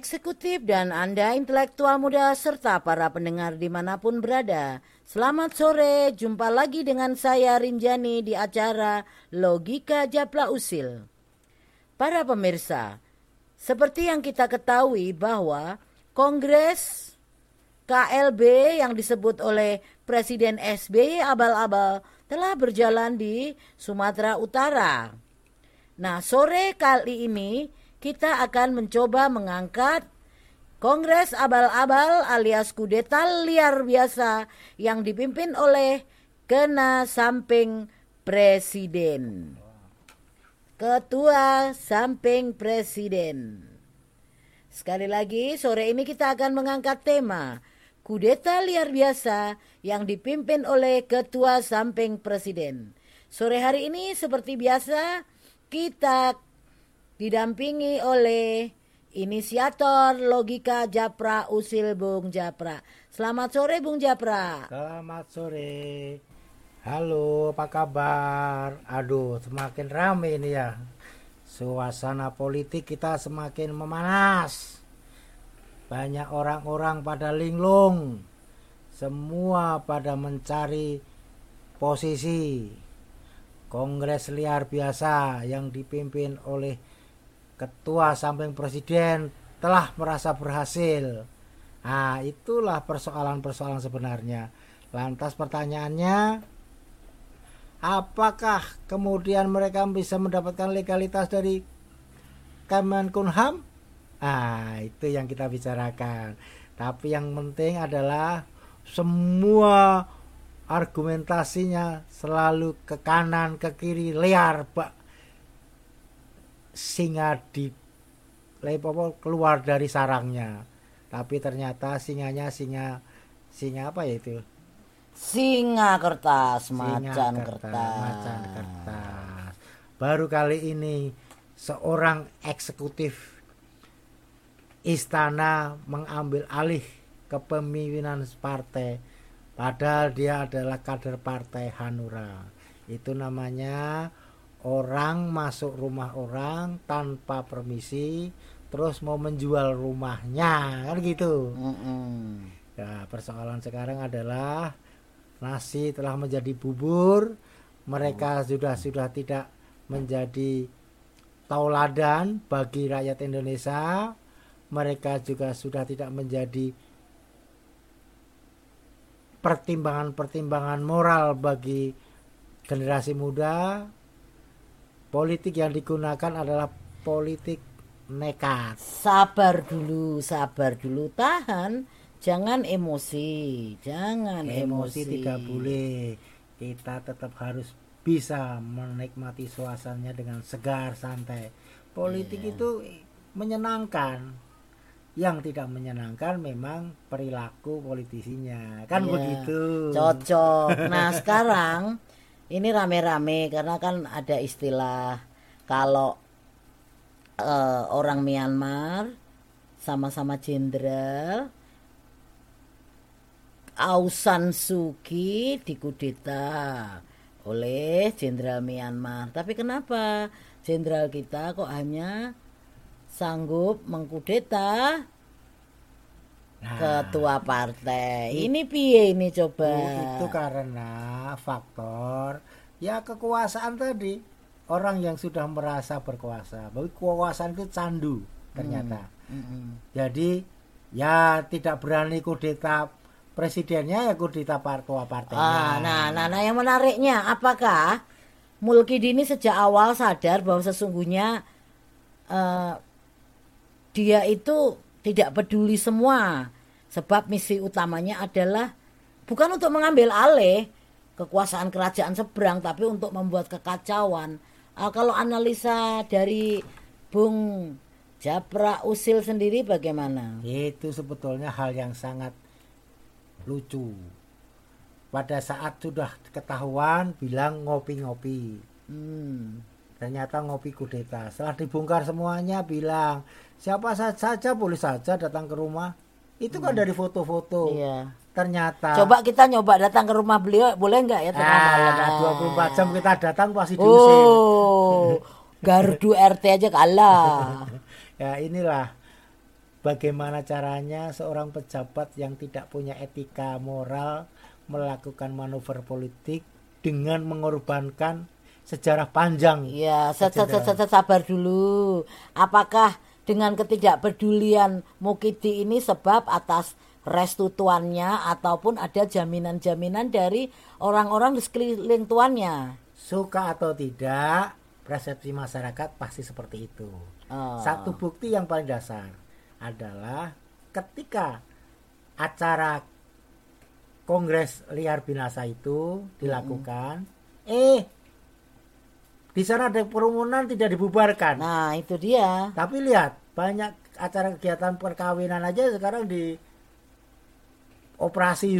eksekutif dan Anda intelektual muda serta para pendengar di mana pun berada. Selamat sore, jumpa lagi dengan saya Rinjani di acara Logika Japla Usil. Para pemirsa, seperti yang kita ketahui bahwa Kongres KLB yang disebut oleh Presiden SBY abal-abal telah berjalan di Sumatera Utara. Nah, sore kali ini kita akan mencoba mengangkat Kongres abal-abal alias kudeta liar biasa yang dipimpin oleh kena samping presiden. Ketua samping presiden. Sekali lagi, sore ini kita akan mengangkat tema kudeta liar biasa yang dipimpin oleh ketua samping presiden. Sore hari ini seperti biasa kita didampingi oleh inisiator logika Japra Usil Bung Japra. Selamat sore Bung Japra. Selamat sore. Halo, apa kabar? Aduh, semakin rame ini ya. Suasana politik kita semakin memanas. Banyak orang-orang pada linglung. Semua pada mencari posisi. Kongres liar biasa yang dipimpin oleh ketua samping presiden telah merasa berhasil. Nah, itulah persoalan-persoalan sebenarnya. Lantas pertanyaannya, apakah kemudian mereka bisa mendapatkan legalitas dari Kemenkumham? Ah, itu yang kita bicarakan. Tapi yang penting adalah semua argumentasinya selalu ke kanan, ke kiri, liar, Pak singa di keluar dari sarangnya. Tapi ternyata singanya singa singa apa ya itu? Singa kertas macan kertas, macan kertas. Baru kali ini seorang eksekutif istana mengambil alih kepemimpinan partai. Padahal dia adalah kader partai Hanura. Itu namanya orang masuk rumah orang tanpa permisi terus mau menjual rumahnya kan gitu. Mm nah persoalan sekarang adalah nasi telah menjadi bubur mereka oh. sudah sudah tidak menjadi tauladan bagi rakyat Indonesia mereka juga sudah tidak menjadi pertimbangan-pertimbangan moral bagi generasi muda politik yang digunakan adalah politik nekat. Sabar dulu, sabar dulu, tahan, jangan emosi, jangan emosi. Emosi tidak boleh. Kita tetap harus bisa menikmati suasananya dengan segar, santai. Politik yeah. itu menyenangkan. Yang tidak menyenangkan memang perilaku politisinya, kan yeah. begitu. Cocok. Nah sekarang ini rame-rame karena kan ada istilah kalau uh, orang Myanmar sama-sama jenderal Aung San Suu Kyi dikudeta oleh jenderal Myanmar. Tapi kenapa jenderal kita kok hanya sanggup mengkudeta nah, ketua partai. Ini piye ini coba? Itu karena faktor ya kekuasaan tadi. Orang yang sudah merasa berkuasa, bahwa kekuasaan itu candu ternyata. Hmm. Hmm. Jadi ya tidak berani kudeta presidennya ya kudeta ketua partainya. Ah, nah, nah, nah yang menariknya apakah Mulkidi ini sejak awal sadar bahwa sesungguhnya uh, dia itu tidak peduli semua sebab misi utamanya adalah bukan untuk mengambil alih kekuasaan kerajaan seberang tapi untuk membuat kekacauan. Uh, kalau analisa dari Bung Japra Usil sendiri bagaimana? Itu sebetulnya hal yang sangat lucu. Pada saat sudah ketahuan bilang ngopi-ngopi. Hmm. Ternyata ngopi kudeta. Setelah dibongkar semuanya bilang siapa saja boleh saja datang ke rumah itu kan hmm. dari foto-foto iya. ternyata coba kita nyoba datang ke rumah beliau boleh nggak ya tengah ah, malam 24 jam kita datang pasti diusir oh gardu RT aja kalah ya inilah bagaimana caranya seorang pejabat yang tidak punya etika moral melakukan manuver politik dengan mengorbankan sejarah panjang. Ya, sabar dulu. Apakah dengan ketidakpedulian Mukidi ini sebab atas restu tuannya ataupun ada jaminan-jaminan dari orang-orang di sekeliling tuannya? Suka atau tidak, persepsi masyarakat pasti seperti itu. Oh. Satu bukti yang paling dasar adalah ketika acara kongres liar binasa itu dilakukan, mm -hmm. eh di sana ada kerumunan tidak dibubarkan. Nah, itu dia. Tapi lihat, banyak acara kegiatan perkawinan aja sekarang di operasi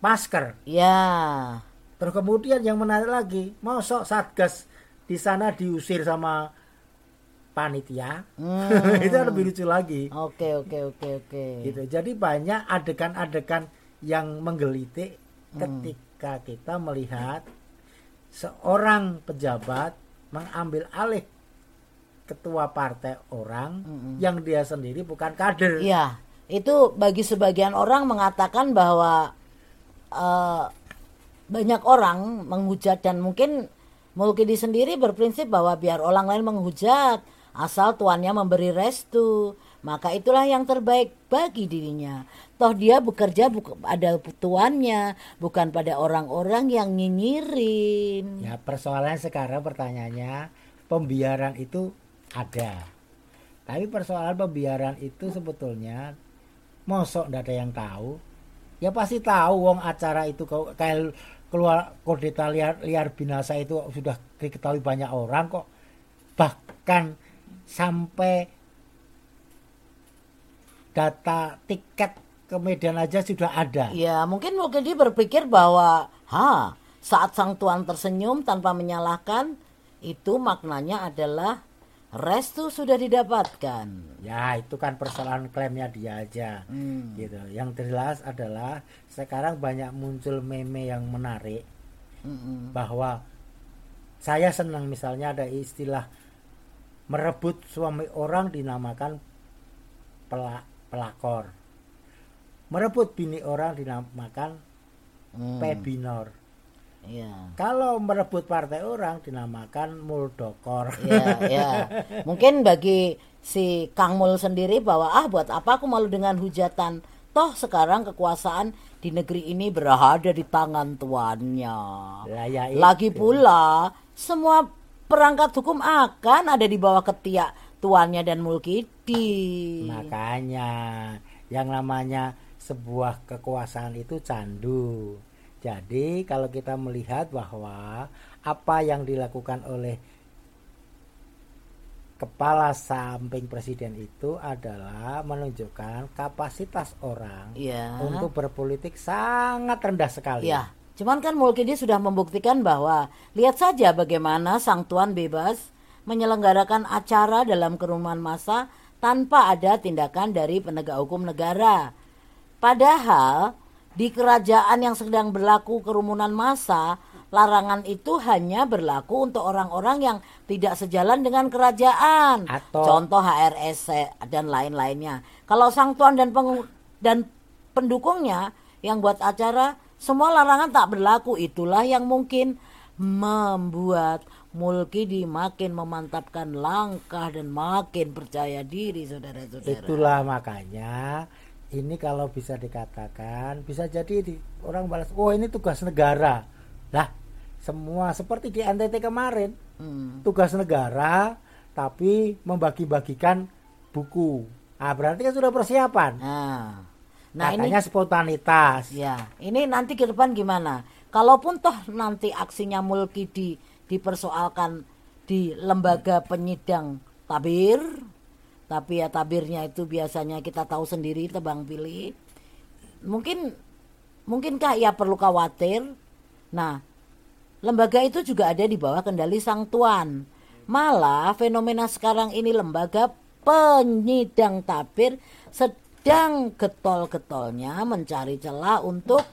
masker. Ya. Terus kemudian yang menarik lagi, sok Satgas di sana diusir sama panitia. Hmm. itu lebih lucu lagi. Oke, oke, oke, oke. Gitu. Jadi banyak adegan-adegan yang menggelitik hmm. ketika kita melihat seorang pejabat mengambil alih ketua partai orang mm-hmm. yang dia sendiri bukan kader. Iya, itu bagi sebagian orang mengatakan bahwa uh, banyak orang menghujat dan mungkin Mulkidi sendiri berprinsip bahwa biar orang lain menghujat asal tuannya memberi restu maka itulah yang terbaik bagi dirinya. Toh dia bekerja bukan ada tuannya, bukan pada orang-orang yang nyinyirin. Ya persoalannya sekarang pertanyaannya pembiaran itu ada. Tapi persoalan pembiaran itu sebetulnya mosok tidak ada yang tahu. Ya pasti tahu wong acara itu kayak keluar kordeta liar, liar binasa itu sudah diketahui banyak orang kok. Bahkan sampai data tiket ke Medan aja sudah ada. Ya, mungkin mungkin dia berpikir bahwa, ha, saat sang tuan tersenyum tanpa menyalahkan, itu maknanya adalah restu sudah didapatkan. Ya, itu kan persoalan klaimnya dia aja. Hmm. Gitu. Yang jelas adalah sekarang banyak muncul meme yang menarik hmm. bahwa saya senang misalnya ada istilah merebut suami orang dinamakan pelak pelakor merebut bini orang dinamakan hmm. pebinor Iya. Kalau merebut partai orang dinamakan muldokor. Iya, iya. Mungkin bagi si Kang Mul sendiri bahwa ah buat apa aku malu dengan hujatan. Toh sekarang kekuasaan di negeri ini berada di tangan tuannya. ya Lagi pula semua perangkat hukum akan ada di bawah ketiak tuannya dan Mulkidi. Makanya yang namanya sebuah kekuasaan itu candu. Jadi kalau kita melihat bahwa apa yang dilakukan oleh kepala samping presiden itu adalah menunjukkan kapasitas orang ya. untuk berpolitik sangat rendah sekali. Ya, cuman kan Mulkidi sudah membuktikan bahwa lihat saja bagaimana sang tuan bebas menyelenggarakan acara dalam kerumunan massa tanpa ada tindakan dari penegak hukum negara. Padahal di kerajaan yang sedang berlaku kerumunan massa, larangan itu hanya berlaku untuk orang-orang yang tidak sejalan dengan kerajaan. Atau... Contoh HRS dan lain-lainnya. Kalau sang tuan dan dan pendukungnya yang buat acara, semua larangan tak berlaku. Itulah yang mungkin membuat Mulkidi makin memantapkan langkah dan makin percaya diri saudara-saudara. Itulah makanya ini kalau bisa dikatakan bisa jadi di, orang balas, oh ini tugas negara. Lah, semua seperti di NTT kemarin, hmm. tugas negara tapi membagi-bagikan buku. Ah berarti kan sudah persiapan. Nah, nah Katanya ini spontanitas. Ya, ini nanti ke depan gimana? Kalaupun toh nanti aksinya Mulkidi dipersoalkan di lembaga penyidang tabir tapi ya tabirnya itu biasanya kita tahu sendiri tebang pilih mungkin mungkinkah ia perlu khawatir nah lembaga itu juga ada di bawah kendali sang tuan malah fenomena sekarang ini lembaga penyidang tabir sedang getol-getolnya mencari celah untuk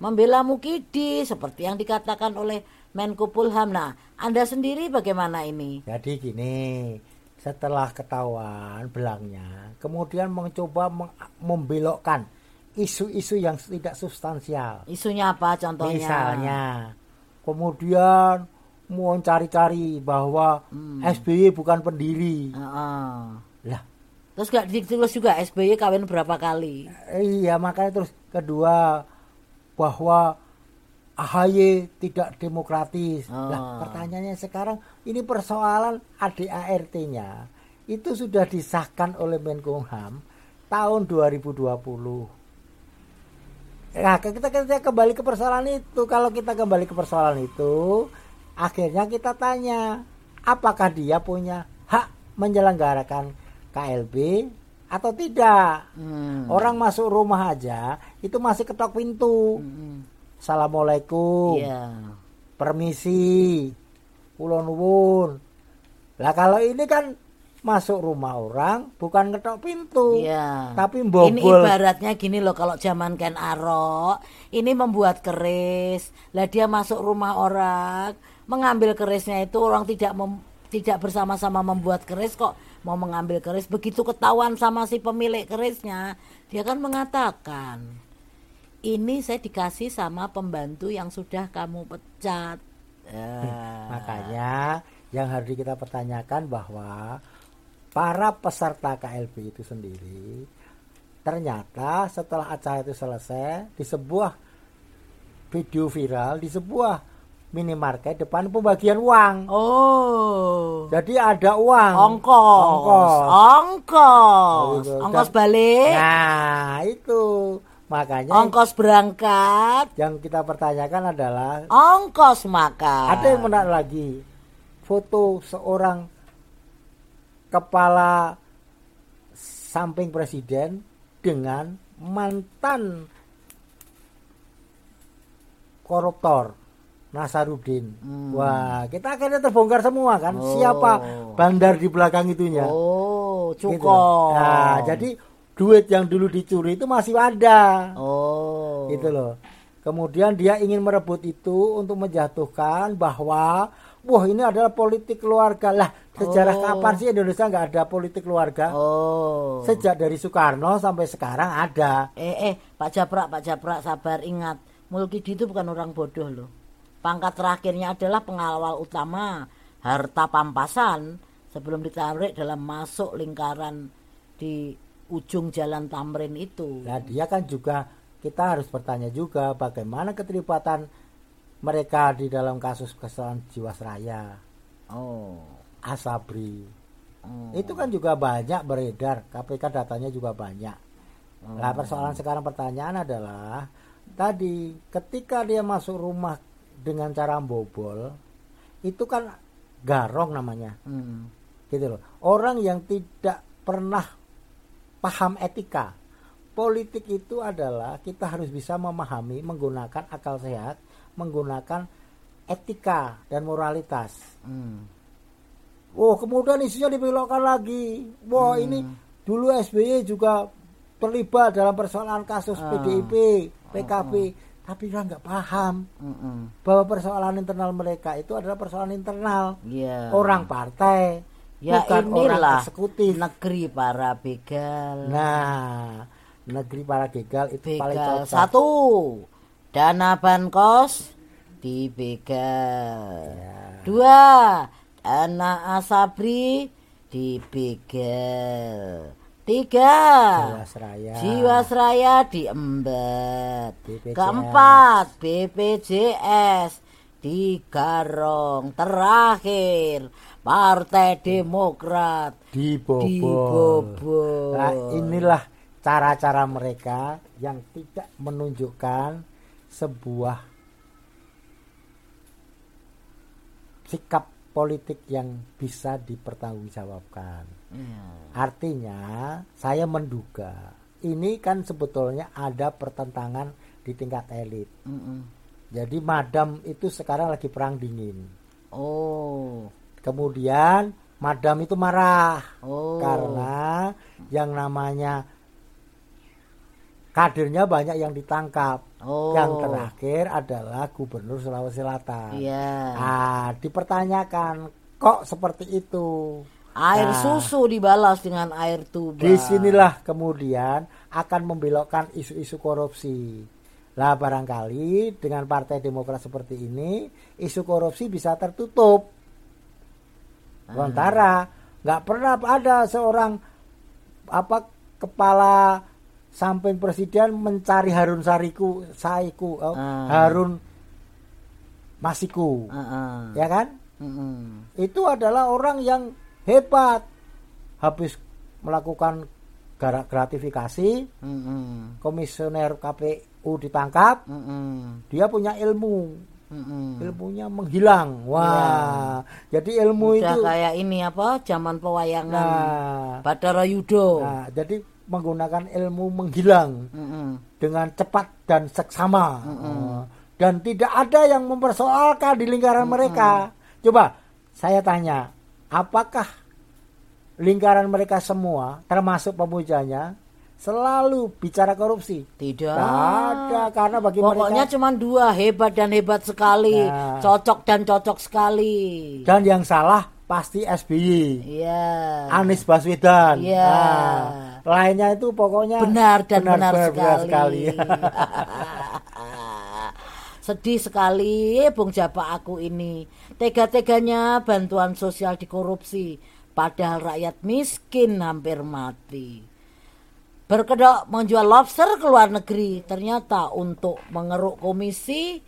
membela Mukidi seperti yang dikatakan oleh Menko Pulham. Nah, Anda sendiri bagaimana ini? Jadi gini, setelah ketahuan belangnya kemudian mencoba membelokkan isu-isu yang tidak substansial Isunya apa contohnya? misalnya kemudian mau cari-cari bahwa Hmm. SBY bukan pendiri Heeh. lah Terus gak ditulis juga SBY kawin berapa kali? iya makanya terus kedua bahwa AHY tidak demokratis. Oh. Lah, pertanyaannya sekarang ini persoalan ADART-nya itu sudah disahkan oleh Menkumham tahun 2020. Nah, kita, kita kembali ke persoalan itu. Kalau kita kembali ke persoalan itu, akhirnya kita tanya, apakah dia punya hak menyelenggarakan KLB atau tidak? Hmm. Orang masuk rumah aja itu masih ketok pintu. Hmm. Assalamualaikum. Iya. Permisi. Kula nuwun. Lah kalau ini kan masuk rumah orang bukan ketok pintu. Iya. Tapi Ini mbobol. ibaratnya gini loh kalau zaman Ken Arok ini membuat keris. Lah dia masuk rumah orang, mengambil kerisnya itu orang tidak mem- tidak bersama-sama membuat keris kok mau mengambil keris begitu ketahuan sama si pemilik kerisnya dia kan mengatakan ini saya dikasih sama pembantu yang sudah kamu pecat Ya. Makanya yang harus kita pertanyakan bahwa para peserta KLB itu sendiri ternyata setelah acara itu selesai di sebuah video viral di sebuah minimarket depan pembagian uang. oh Jadi ada uang. ongkos Ongkos. ongkos Gitu. ongkos balik Nah, itu. Makanya ongkos berangkat yang kita pertanyakan adalah ongkos makan ada yang menarik lagi. Foto seorang kepala samping presiden dengan mantan koruptor Nasarudin. Hmm. Wah, kita akhirnya terbongkar semua kan. Oh. Siapa bandar di belakang itunya? oh Gitu. cukup Nah, jadi duit yang dulu dicuri itu masih ada. oh Gitu loh. Kemudian dia ingin merebut itu untuk menjatuhkan bahwa wah ini adalah politik keluarga. Lah, sejarah Oh. kapan sih Indonesia nggak ada politik keluarga? oh Sejak dari Soekarno sampai sekarang ada. eh eh Pak Japrak Pak Japrak sabar ingat Mulkidi itu bukan orang bodoh loh pangkat terakhirnya adalah pengawal utama harta pampasan sebelum ditarik dalam masuk lingkaran di ujung jalan Tamrin itu Nah, dia kan juga kita harus bertanya juga bagaimana keterlibatan mereka di dalam kasus kesalahan Jiwasraya, oh Asabri. oh. Itu kan juga banyak beredar, KPK datanya juga banyak. Nah, persoalan sekarang pertanyaan adalah tadi ketika dia masuk rumah dengan cara bobol, itu kan garong namanya, Hmm. gitu loh. Orang yang tidak pernah paham etika. Politik itu adalah kita harus bisa memahami menggunakan akal sehat, menggunakan etika dan moralitas. Hmm. Oh, kemudian isunya dibelokkan lagi. Wah, ini dulu SBY juga terlibat dalam persoalan kasus Ah. PDIP, PKB, tapi dia nggak paham Mm-mm. bahwa persoalan internal mereka itu adalah persoalan internal Iya. orang partai, ya bukan orang inilah eksekutif. negeri para begal Nah, negeri para begal itu paling begal cocok. satu dana bankos dibegal Ya. dua dana asabri dibegal tiga Jiwasraya. Jiwasraya diembat BPJS. keempat BPJS digarong terakhir Partai Demokrat dibobol. dibobol Nah, inilah cara-cara mereka yang tidak menunjukkan sebuah sikap politik yang bisa dipertanggungjawabkan. Iya. Artinya, saya menduga ini kan sebetulnya ada pertentangan di tingkat elit. Mm-mm. Jadi madam itu sekarang lagi perang dingin. oh Kemudian madam itu marah oh karena yang namanya kadernya banyak yang ditangkap. oh Yang terakhir adalah Gubernur Sulawesi Selatan. iya Ah, dipertanyakan kok seperti itu. Air Nah. susu dibalas dengan air tuba. Di sinilah kemudian akan membelokkan isu-isu korupsi. Lah barangkali dengan Partai Demokrat seperti ini, isu korupsi bisa tertutup. Sementara nggak pernah ada seorang apa kepala samping presiden mencari Harun Sariku, Saiku, oh, Ah. Harun Masiku, Heeh. ya kan? Mm-mm. itu adalah orang yang hebat habis melakukan gara- gratifikasi komisioner KPU ditangkap dia punya ilmu Mm-mm. ilmunya menghilang wah jadi ilmu Udah itu kayak ini apa? Zaman pewayangan nah, Bathara Yudo. nah jadi menggunakan ilmu menghilang Mm-mm. dengan cepat dan seksama Oh. dan tidak ada yang mempersoalkan di lingkaran mereka coba saya tanya apakah lingkaran mereka semua termasuk pemujanya selalu bicara korupsi Tidak. Tidak ada karena bagi Pokoknya mereka cuma dua hebat dan hebat sekali, Nah. cocok dan cocok sekali. dan yang salah pasti SBY Iya. Anies Baswedan Iya. Nah, lainnya itu pokoknya benar dan benar, benar sekali. Sedih sekali, Bung Japa aku ini. Tega-teganya bantuan sosial dikorupsi, padahal rakyat miskin hampir mati. Berkedok menjual lobster ke luar negeri, ternyata untuk mengeruk komisi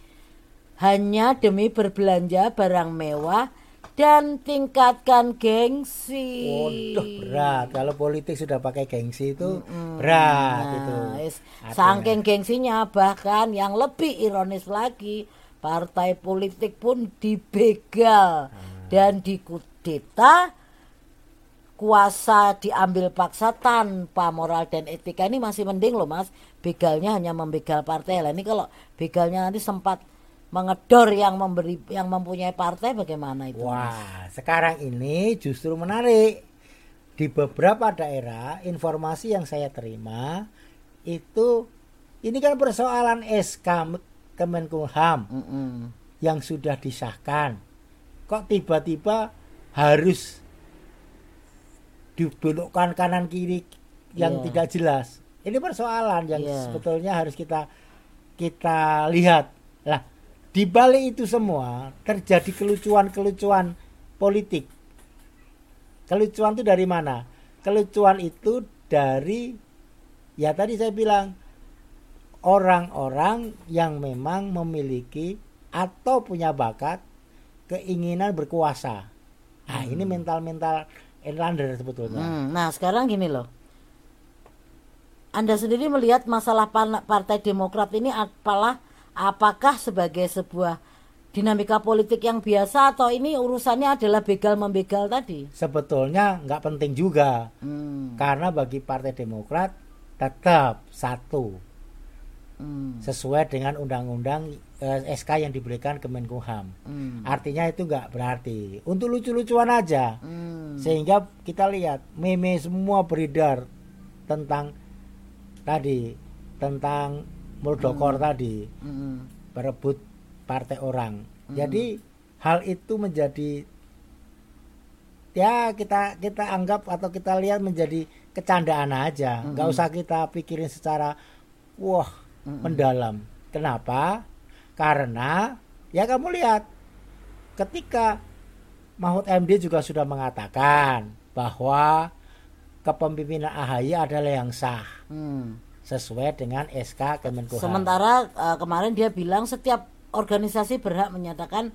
hanya demi berbelanja barang mewah dan tingkatkan gengsi. Waduh berat kalau politik sudah pakai gengsi itu berat Nah, itu. Saking gengsinya bahkan yang lebih ironis lagi partai politik pun dibegal Hmm. dan dikudeta kuasa diambil paksa tanpa moral dan etika ini masih mending loh mas begalnya hanya membegal partai lah ini kalau begalnya nanti sempat mengedor yang memberi yang mempunyai partai bagaimana itu Mas? Wah, sekarang ini justru menarik. Di beberapa daerah, informasi yang saya terima itu ini kan persoalan SK Kemenkumham Mm-mm. yang sudah disahkan. Kok tiba-tiba harus dibelokkan kanan kiri yang Iya. tidak jelas. Ini persoalan yang Iya. sebetulnya harus kita kita lihat. Lah, di balik itu semua terjadi kelucuan-kelucuan politik. Kelucuan itu dari mana? Kelucuan itu dari ya tadi saya bilang orang-orang yang memang memiliki atau punya bakat keinginan berkuasa. Nah, ini mental-mental Erlander sebetulnya. Hmm, nah sekarang gini loh. Anda sendiri melihat masalah Partai Demokrat ini apalah apakah sebagai sebuah dinamika politik yang biasa atau ini urusannya adalah begal membegal tadi? Sebetulnya nggak penting juga Hmm, karena bagi Partai Demokrat tetap satu hmm, sesuai dengan undang-undang eh, SK yang diberikan Kemenkumham. hmm, Artinya itu nggak berarti untuk lucu-lucuan aja. hmm. Sehingga kita lihat meme semua beredar tentang tadi tentang Muldokor tadi hmm, berebut partai orang. Jadi hal itu menjadi ya kita kita anggap atau kita lihat menjadi kecandaan aja. nggak usah kita pikirin secara wah mendalam. Kenapa? Karena ya kamu lihat ketika Mahfud MD juga sudah mengatakan bahwa kepemimpinan AHY adalah yang sah hmm. sesuai dengan SK Kemenkumham. Sementara eh, kemarin dia bilang setiap organisasi berhak menyatakan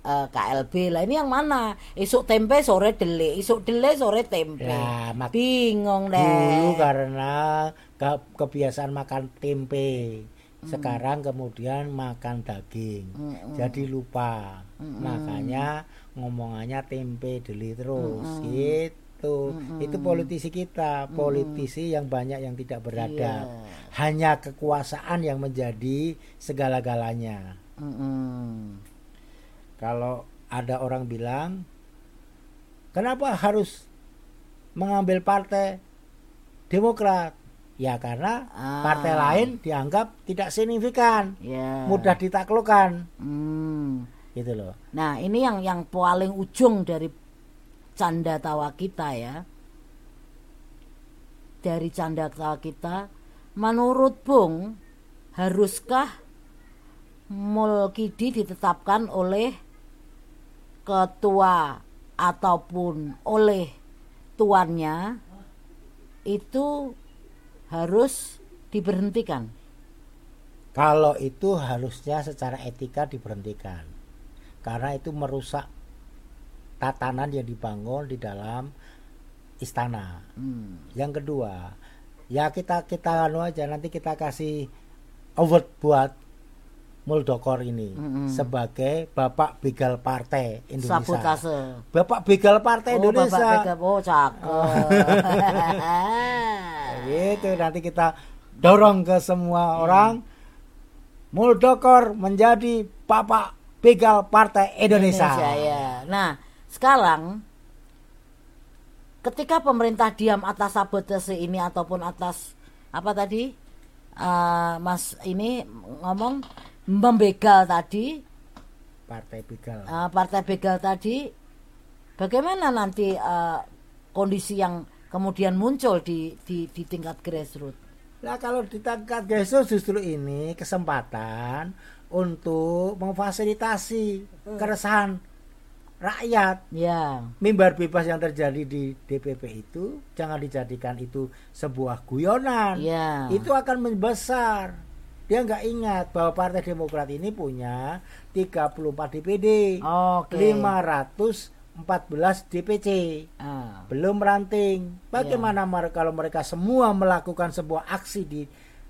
eh, KLB lah ini yang mana? Isuk tempe sore dele, isuk dele sore tempe. Mak- Bingung deh. dulu karena ke- kebiasaan makan tempe. Sekarang kemudian makan daging. Jadi lupa. Makanya ngomongannya tempe deli terus. Gitu. Itu politisi kita. Politisi yang banyak yang tidak beradab. Iya. hanya kekuasaan yang menjadi segala-galanya. Mm-mm. kalau ada orang bilang kenapa harus mengambil partai Demokrat ya karena Ah. partai lain dianggap tidak signifikan Ya. mudah ditaklukkan Hmm. gitu loh Nah ini yang yang paling ujung dari canda tawa kita ya. Dari canda tawa kita, menurut Bung, haruskah Mulkidi ditetapkan oleh ketua ataupun oleh tuannya itu harus diberhentikan. Kalau itu harusnya secara etika diberhentikan. Karena itu merusak tatanan yang dibangun di dalam istana. Hmm. Yang kedua, ya kita kita anu aja nanti kita kasih award buat Muldokor ini Mm-mm. sebagai Bapak Begal Partai Indonesia. Sabotase. Bapak Begal Partai Oh, Indonesia. Bapak Beka- oh cakep. Gitu nanti kita dorong ke semua orang Muldokor menjadi Bapak Begal Partai Indonesia. ya. Nah, sekarang ketika pemerintah diam atas sabotase ini ataupun atas apa tadi? Eh, Mas ini ngomong membegal tadi, Partai Begal. eh, partai begal tadi bagaimana nanti eh, kondisi yang kemudian muncul di di, di tingkat grassroots? Nah kalau di tingkat grassroots justru ini kesempatan untuk memfasilitasi hmm. keresahan rakyat. Ya. Mimbar bebas yang terjadi di DPP itu jangan dijadikan itu sebuah guyonan. Ya. Itu akan membesar dia nggak ingat bahwa Partai Demokrat ini punya 34 DPD, okay. 500 14 DPC ah. belum ranting. Bagaimana ya. yeah. kalau mereka semua melakukan sebuah aksi di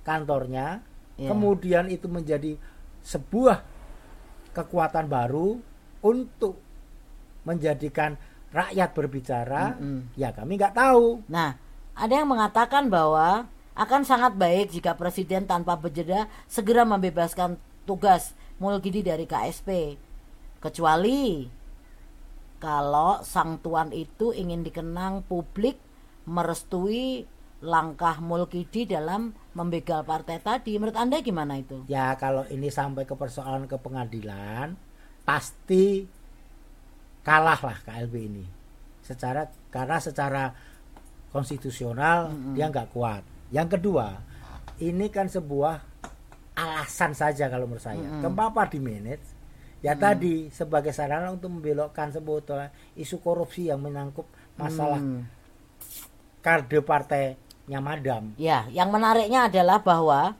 kantornya, yeah. kemudian itu menjadi sebuah kekuatan baru untuk menjadikan rakyat berbicara? Mm -hmm. Ya kami nggak tahu. Nah, ada yang mengatakan bahwa akan sangat baik jika presiden tanpa berjeda segera membebaskan tugas Mulgidi dari KSP, kecuali kalau sang tuan itu ingin dikenang publik merestui langkah Mulkidi dalam membegal partai tadi. Menurut Anda gimana itu? Ya kalau ini sampai ke persoalan ke pengadilan, pasti kalahlah KLB ini. Secara karena secara konstitusional dia nggak kuat. Yang kedua, ini kan sebuah alasan saja kalau menurut saya. Kenapa di manage? Ya tadi sebagai sarana untuk membelokkan sebetulnya isu korupsi yang menyangkut masalah Hmm. karde partainya Madam. Ya, yang menariknya adalah bahwa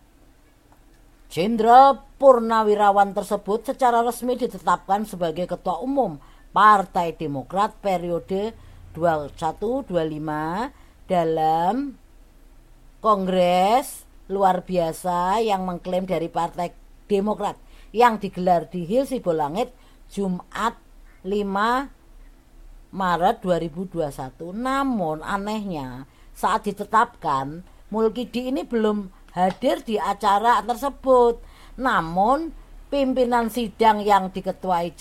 Jenderal Purnawirawan tersebut secara resmi ditetapkan sebagai Ketua Umum Partai Demokrat periode 21-25 dalam Kongres luar biasa yang mengklaim dari Partai Demokrat yang digelar di Hill Sibolangit Jumat 5 Maret 2021. Namun anehnya saat ditetapkan Mulkidi ini belum hadir di acara tersebut. Namun pimpinan sidang yang diketuai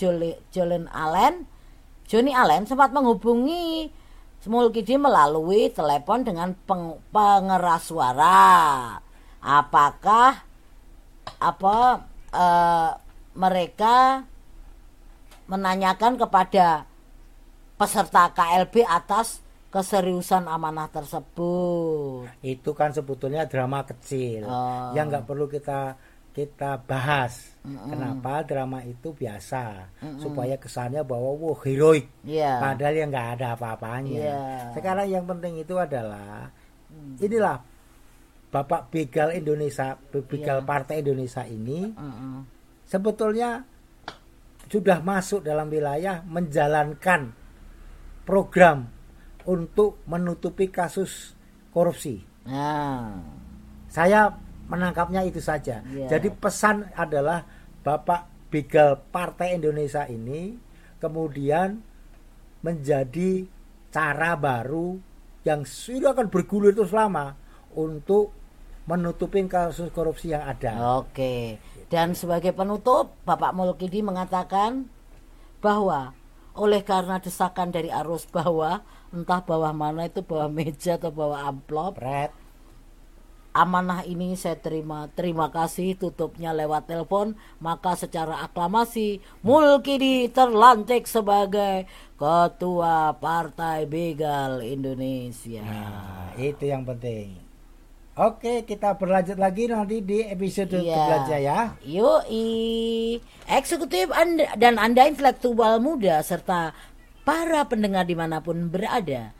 Jolin Allen, Johnny Allen sempat menghubungi Mulkidi melalui telepon dengan peng- pengeras suara. Apakah apa eh, mereka menanyakan kepada peserta KLB atas keseriusan amanah tersebut. itu kan sebetulnya drama kecil Oh. yang nggak perlu kita kita bahas kenapa drama itu biasa supaya kesannya bahwa wow heroik Iya. padahal yang nggak ada apa-apanya Iya. sekarang yang penting itu adalah inilah Bapak Begal Indonesia Begal Iya. Partai Indonesia ini Mm-mm. sebetulnya sudah masuk dalam wilayah menjalankan program untuk menutupi kasus korupsi. Nah, Saya menangkapnya itu saja. Iya. Jadi pesan adalah Bapak Begal Partai Indonesia ini kemudian menjadi cara baru yang sudah akan bergulir terus lama untuk menutupin kasus korupsi yang ada. oke. Dan sebagai penutup, Bapak Mulkidi mengatakan bahwa oleh karena desakan dari arus bawah, entah bawah mana itu bawah meja atau bawah amplop, Pret. amanah ini saya terima. Terima kasih tutupnya lewat telepon. Maka secara aklamasi Mulkidi terlantik sebagai Ketua Partai Begal Indonesia. Nah, itu yang penting. Oke, kita berlanjut lagi nanti di episode Iya. belajar ya. Yoi, eksekutif anda, dan anda intelektual muda serta para pendengar di mana pun berada.